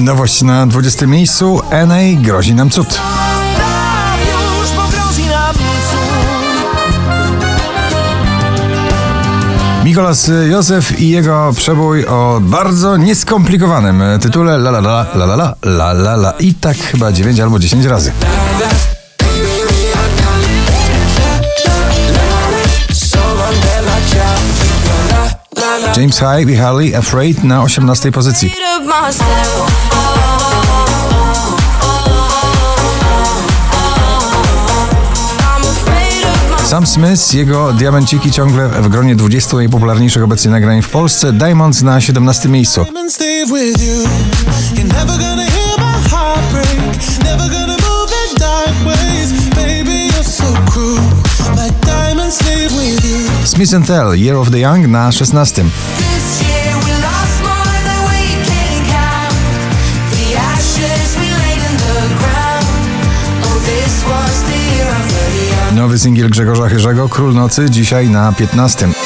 Nowość na 20 miejscu. NA grozi nam cud. Mikolas Józef i jego przebój o bardzo nieskomplikowanym tytule La la la la la la la la la i tak chyba 9 albo 10 razy. James Hype i Harley Afraid na 18 pozycji. Sam Smith, jego diamenciki ciągle w gronie 20 najpopularniejszych obecnie nagrań w Polsce. Diamonds na 17 miejscu. Diamonds Smith and Tell, Year of the Young na 16. Nowy singiel Grzegorza Chyrzego, Król Nocy, dzisiaj na 15.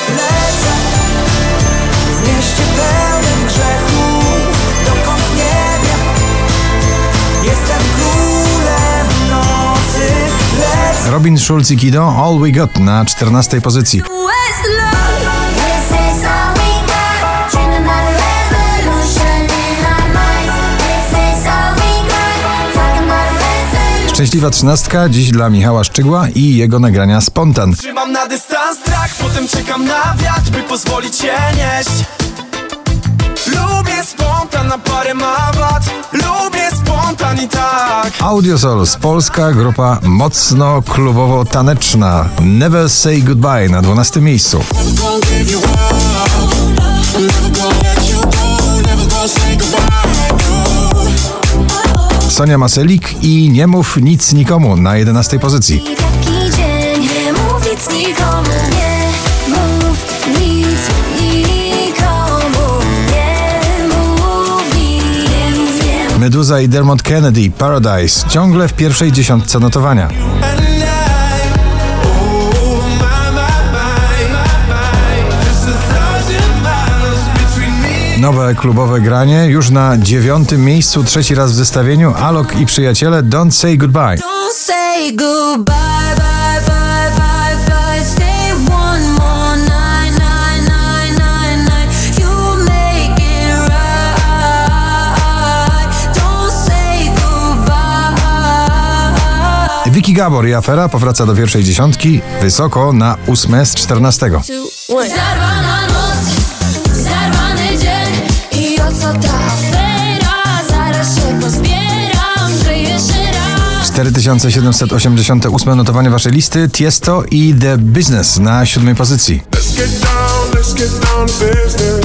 Robin Schulz i Kido All We Got na 14 pozycji. Szczęśliwa trzynastka dziś dla Michała Szczygła i jego nagrania Spontan. Trzymam na dystans strach, potem czekam na wiatr, by pozwolić się nieść. Lubię spontan na parę mawat zrobi tak. Audiosols, polska grupa mocno klubowo-taneczna. Never Say Goodbye na 12 miejscu. Sonia Maselik i Nie mów nic nikomu na 11 pozycji. Taki dzień, nie mów nic nikomu. Meduza i Dermot Kennedy, Paradise, ciągle w pierwszej dziesiątce notowania. Nowe klubowe granie już na dziewiątym miejscu, trzeci raz w zestawieniu. Alok i przyjaciele Don't Say Goodbye. Don't say goodbye, bye, bye, bye, Vicky Gabor i afera powraca do pierwszej dziesiątki, wysoko na ósme z czternastego. Zarwana noc, zarwany dzień i o co ta afera? Zaraz się pozbieram, że jeszcze raz 4788 notowanie waszej listy, Tiesto i The Business na siódmej pozycji. Let's get down, let's get down to business.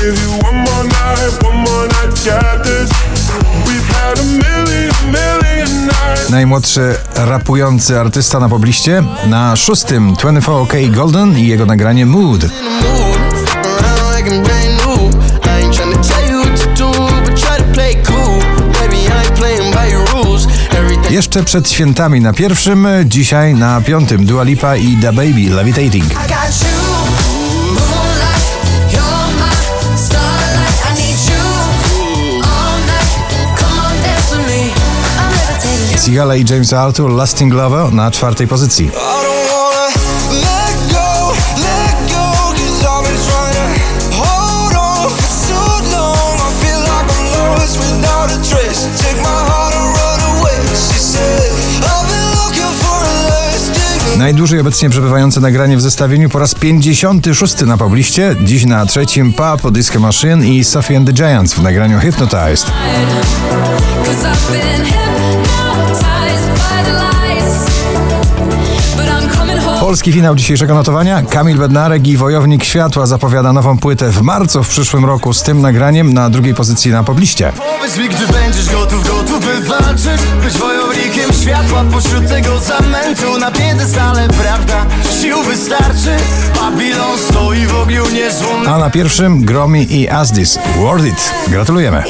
Give you one more night, one more night, got this. We've had a million, million najmłodszy rapujący artysta na pobliście, na szóstym 24K Golden i jego nagranie Mood. Jeszcze przed świętami na pierwszym, dzisiaj na piątym Dua Lipa i Da Baby Levitating. Away. She said, I've been looking for a lasting. Najdłużej obecnie przebywające nagranie w zestawieniu po raz 56 na pobliście, dziś na trzecim Pop Disco Machine i Sophie and the Giants w nagraniu hypnotized Polski finał dzisiejszego notowania. Kamil Bednarek i Wojownik Światła zapowiada nową płytę w marcu w przyszłym roku z tym nagraniem na drugiej pozycji na pobliście. Powiedz mi, gdy będziesz gotów, gotów by walczyć Być wojownikiem światła pośród tego zamętu Na piedestale, prawda, sił wystarczy Babilon stoi w ogniu niezłomnym A na pierwszym Gromi i Asdis. Worth it. Gratulujemy.